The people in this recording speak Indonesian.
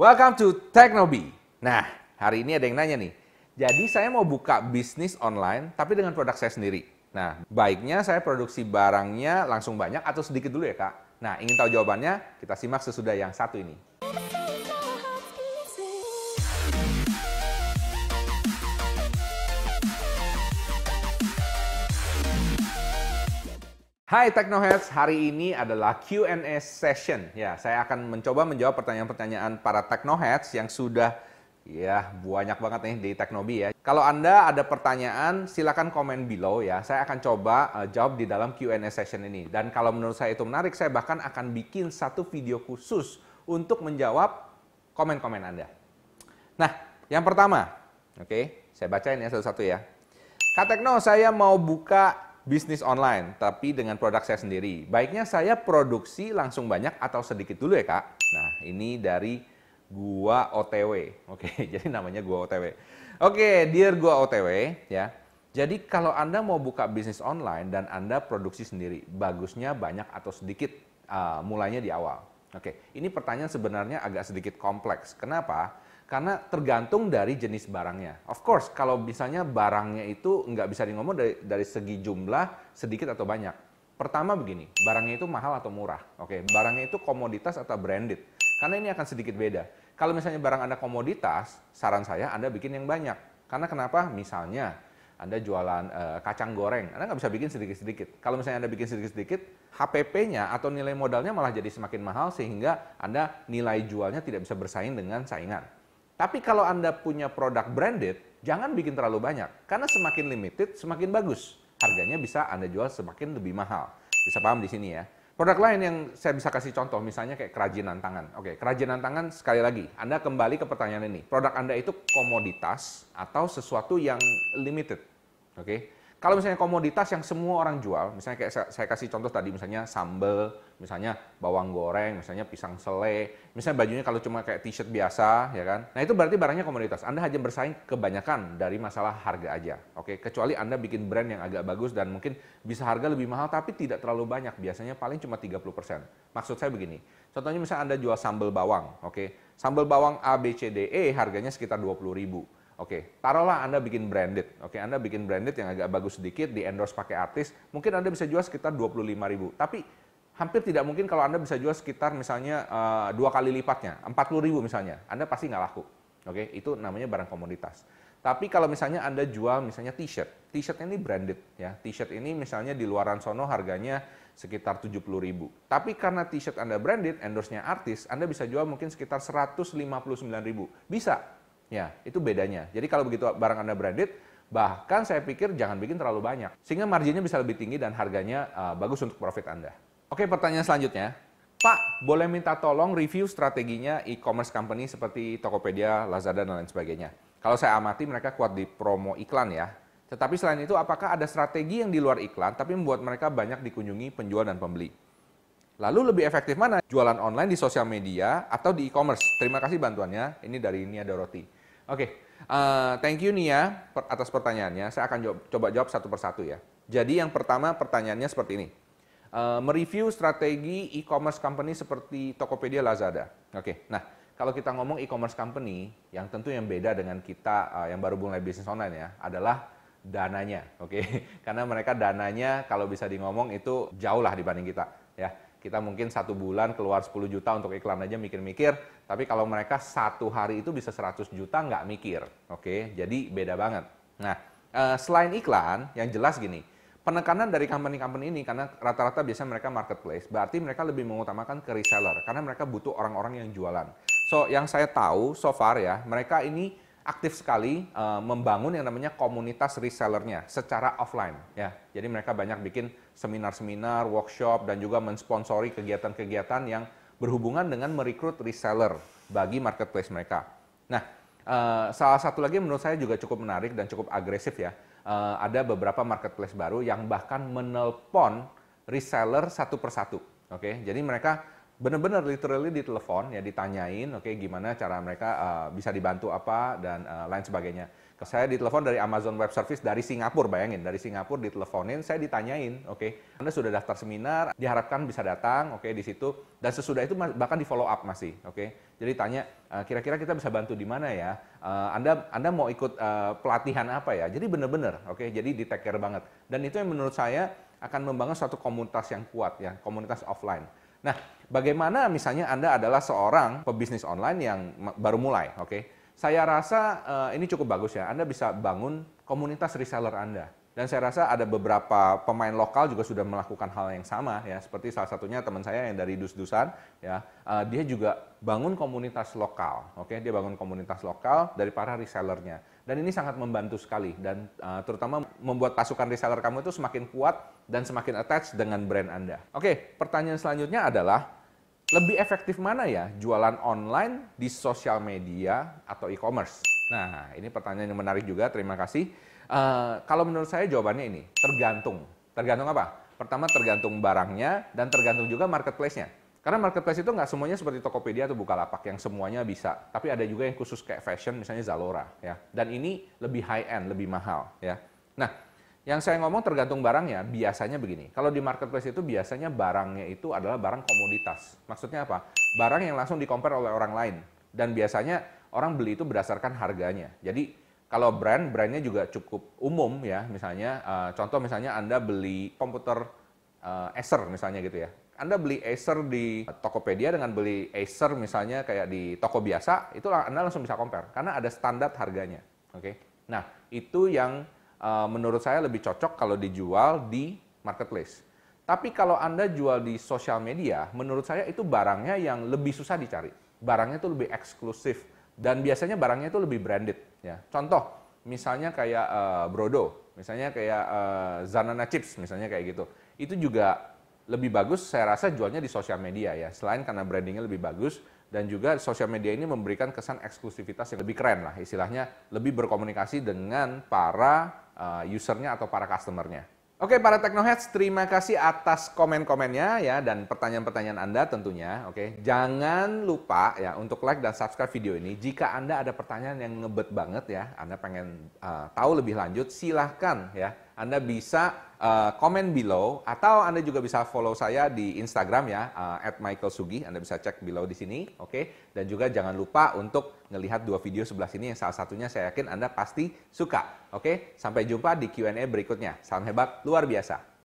Welcome to Teknobi. Nah, hari ini ada yang nanya nih. Jadi saya mau buka bisnis online tapi dengan produk saya sendiri. Nah, baiknya saya produksi barangnya langsung banyak atau sedikit dulu ya, Kak? Nah, ingin tahu jawabannya? Kita simak sesudah yang satu ini. Hai Technoheads, hari ini adalah Q&A session. Ya, saya akan mencoba menjawab pertanyaan-pertanyaan para Technoheads yang sudah ya banyak banget nih di Teknobi ya. Kalau Anda ada pertanyaan, silakan komen below ya. Saya akan coba uh, jawab di dalam Q&A session ini. Dan kalau menurut saya itu menarik, saya bahkan akan bikin satu video khusus untuk menjawab komen-komen Anda. Nah, yang pertama, oke, okay, saya bacain ya satu-satu ya. Kak Tekno, saya mau buka bisnis online, tapi dengan produk saya sendiri. Baiknya saya produksi langsung banyak atau sedikit dulu ya kak. Nah ini dari gua OTW. Oke, jadi namanya gua OTW. Oke, dear gua OTW ya. Jadi kalau anda mau buka bisnis online dan anda produksi sendiri, bagusnya banyak atau sedikit uh, mulainya di awal. Oke, ini pertanyaan sebenarnya agak sedikit kompleks. Kenapa? Karena tergantung dari jenis barangnya. Of course, kalau misalnya barangnya itu nggak bisa di ngomong dari, dari segi jumlah sedikit atau banyak. Pertama begini, barangnya itu mahal atau murah. Oke, barangnya itu komoditas atau branded. Karena ini akan sedikit beda. Kalau misalnya barang Anda komoditas, saran saya Anda bikin yang banyak. Karena kenapa? Misalnya, anda jualan uh, kacang goreng, Anda nggak bisa bikin sedikit-sedikit. Kalau misalnya Anda bikin sedikit-sedikit, HPP-nya atau nilai modalnya malah jadi semakin mahal sehingga Anda nilai jualnya tidak bisa bersaing dengan saingan. Tapi kalau Anda punya produk branded, jangan bikin terlalu banyak. Karena semakin limited, semakin bagus. Harganya bisa Anda jual semakin lebih mahal. Bisa paham di sini ya. Produk lain yang saya bisa kasih contoh, misalnya kayak kerajinan tangan. Oke, kerajinan tangan sekali lagi, Anda kembali ke pertanyaan ini. Produk Anda itu komoditas atau sesuatu yang limited. Oke, kalau misalnya komoditas yang semua orang jual, misalnya kayak saya, saya kasih contoh tadi, misalnya sambal, misalnya bawang goreng, misalnya pisang sele, misalnya bajunya kalau cuma kayak t-shirt biasa, ya kan? Nah itu berarti barangnya komoditas. Anda hanya bersaing kebanyakan dari masalah harga aja, oke? Kecuali Anda bikin brand yang agak bagus dan mungkin bisa harga lebih mahal, tapi tidak terlalu banyak. Biasanya paling cuma 30%. Maksud saya begini, contohnya misalnya Anda jual sambal bawang, oke? Sambal bawang A, B, C, D, E harganya sekitar 20 ribu Oke, taruhlah Anda bikin branded. Oke, Anda bikin branded yang agak bagus sedikit, di endorse pakai artis, mungkin Anda bisa jual sekitar 25 ribu. Tapi hampir tidak mungkin kalau Anda bisa jual sekitar misalnya uh, dua kali lipatnya, 40 ribu misalnya. Anda pasti nggak laku. Oke, itu namanya barang komoditas. Tapi kalau misalnya Anda jual misalnya t-shirt, t-shirt ini branded ya. T-shirt ini misalnya di luaran sono harganya sekitar 70 ribu. Tapi karena t-shirt Anda branded, endorse-nya artis, Anda bisa jual mungkin sekitar 159 ribu. Bisa, Ya, itu bedanya. Jadi kalau begitu barang Anda branded, bahkan saya pikir jangan bikin terlalu banyak. Sehingga marginnya bisa lebih tinggi dan harganya uh, bagus untuk profit Anda. Oke, pertanyaan selanjutnya. Pak, boleh minta tolong review strateginya e-commerce company seperti Tokopedia, Lazada, dan lain sebagainya. Kalau saya amati mereka kuat di promo iklan ya. Tetapi selain itu, apakah ada strategi yang di luar iklan tapi membuat mereka banyak dikunjungi penjual dan pembeli? Lalu lebih efektif mana? Jualan online di sosial media atau di e-commerce? Terima kasih bantuannya. Ini dari Nia Doroti. Oke, okay. uh, eh, thank you Nia atas pertanyaannya. Saya akan jawab, coba jawab satu persatu ya. Jadi yang pertama pertanyaannya seperti ini. Uh, mereview strategi e-commerce company seperti Tokopedia, Lazada. Oke, okay. nah kalau kita ngomong e-commerce company, yang tentu yang beda dengan kita uh, yang baru mulai bisnis online ya, adalah dananya, oke? Okay? Karena mereka dananya kalau bisa di ngomong itu jauh lah dibanding kita, ya kita mungkin satu bulan keluar 10 juta untuk iklan aja mikir-mikir, tapi kalau mereka satu hari itu bisa 100 juta nggak mikir, oke? Jadi beda banget. Nah, uh, selain iklan, yang jelas gini, penekanan dari company-company ini karena rata-rata biasanya mereka marketplace, berarti mereka lebih mengutamakan ke reseller karena mereka butuh orang-orang yang jualan. So, yang saya tahu so far ya, mereka ini aktif sekali uh, membangun yang namanya komunitas resellernya secara offline ya. Jadi mereka banyak bikin seminar-seminar, workshop dan juga mensponsori kegiatan-kegiatan yang berhubungan dengan merekrut reseller bagi marketplace mereka. Nah, uh, salah satu lagi menurut saya juga cukup menarik dan cukup agresif ya. Uh, ada beberapa marketplace baru yang bahkan menelpon reseller satu persatu. Oke, okay? jadi mereka benar-benar literally ditelepon ya ditanyain oke okay, gimana cara mereka uh, bisa dibantu apa dan uh, lain sebagainya saya ditelepon dari Amazon Web Service dari Singapura, bayangin dari Singapura diteleponin, saya ditanyain, oke, okay, Anda sudah daftar seminar, diharapkan bisa datang, oke, okay, di situ, dan sesudah itu bahkan di follow up masih, oke. Okay? Jadi tanya, eh, kira-kira kita bisa bantu di mana ya? Anda Anda mau ikut pelatihan apa ya? Jadi benar-benar, oke, okay? jadi di banget. Dan itu yang menurut saya akan membangun suatu komunitas yang kuat ya, komunitas offline. Nah, bagaimana misalnya Anda adalah seorang pebisnis online yang baru mulai, oke? Okay? Saya rasa uh, ini cukup bagus ya. Anda bisa bangun komunitas reseller Anda. Dan saya rasa ada beberapa pemain lokal juga sudah melakukan hal yang sama ya. Seperti salah satunya teman saya yang dari dus-dusan ya. Uh, dia juga bangun komunitas lokal. Oke, okay? dia bangun komunitas lokal dari para resellernya. Dan ini sangat membantu sekali dan uh, terutama membuat pasukan reseller kamu itu semakin kuat dan semakin attach dengan brand Anda. Oke, okay, pertanyaan selanjutnya adalah lebih efektif mana ya jualan online di sosial media atau e-commerce? Nah, ini pertanyaan yang menarik juga. Terima kasih. Uh, kalau menurut saya jawabannya ini tergantung. Tergantung apa? Pertama tergantung barangnya dan tergantung juga marketplace-nya. Karena marketplace itu nggak semuanya seperti Tokopedia atau Bukalapak yang semuanya bisa. Tapi ada juga yang khusus kayak fashion, misalnya Zalora. ya. Dan ini lebih high end, lebih mahal. ya. Nah, yang saya ngomong tergantung barangnya, biasanya begini. Kalau di marketplace itu biasanya barangnya itu adalah barang komoditas. Maksudnya apa? Barang yang langsung dikompar oleh orang lain. Dan biasanya orang beli itu berdasarkan harganya. Jadi kalau brand, brandnya juga cukup umum ya. Misalnya, uh, contoh misalnya Anda beli komputer uh, Acer misalnya gitu ya. Anda beli Acer di Tokopedia dengan beli Acer misalnya kayak di toko biasa, itu Anda langsung bisa compare. Karena ada standar harganya. Oke. Okay? Nah, itu yang uh, menurut saya lebih cocok kalau dijual di marketplace. Tapi kalau Anda jual di sosial media, menurut saya itu barangnya yang lebih susah dicari. Barangnya itu lebih eksklusif dan biasanya barangnya itu lebih branded. Ya, contoh misalnya kayak uh, Brodo, misalnya kayak uh, Zanana Chips, misalnya kayak gitu. Itu juga lebih bagus saya rasa jualnya di sosial media ya. Selain karena brandingnya lebih bagus dan juga sosial media ini memberikan kesan eksklusivitas yang lebih keren lah istilahnya lebih berkomunikasi dengan para uh, usernya atau para customernya. Oke para Technoheads, terima kasih atas komen-komennya ya dan pertanyaan-pertanyaan Anda tentunya. Oke, jangan lupa ya untuk like dan subscribe video ini. Jika Anda ada pertanyaan yang ngebet banget ya, Anda pengen uh, tahu lebih lanjut, silahkan ya anda bisa uh, below atau Anda juga bisa follow saya di Instagram ya uh, @michaelsugi. Anda bisa cek below di sini, oke? Okay? Dan juga jangan lupa untuk melihat dua video sebelah sini yang salah satunya saya yakin Anda pasti suka. Oke? Okay? Sampai jumpa di Q&A berikutnya. Salam hebat luar biasa.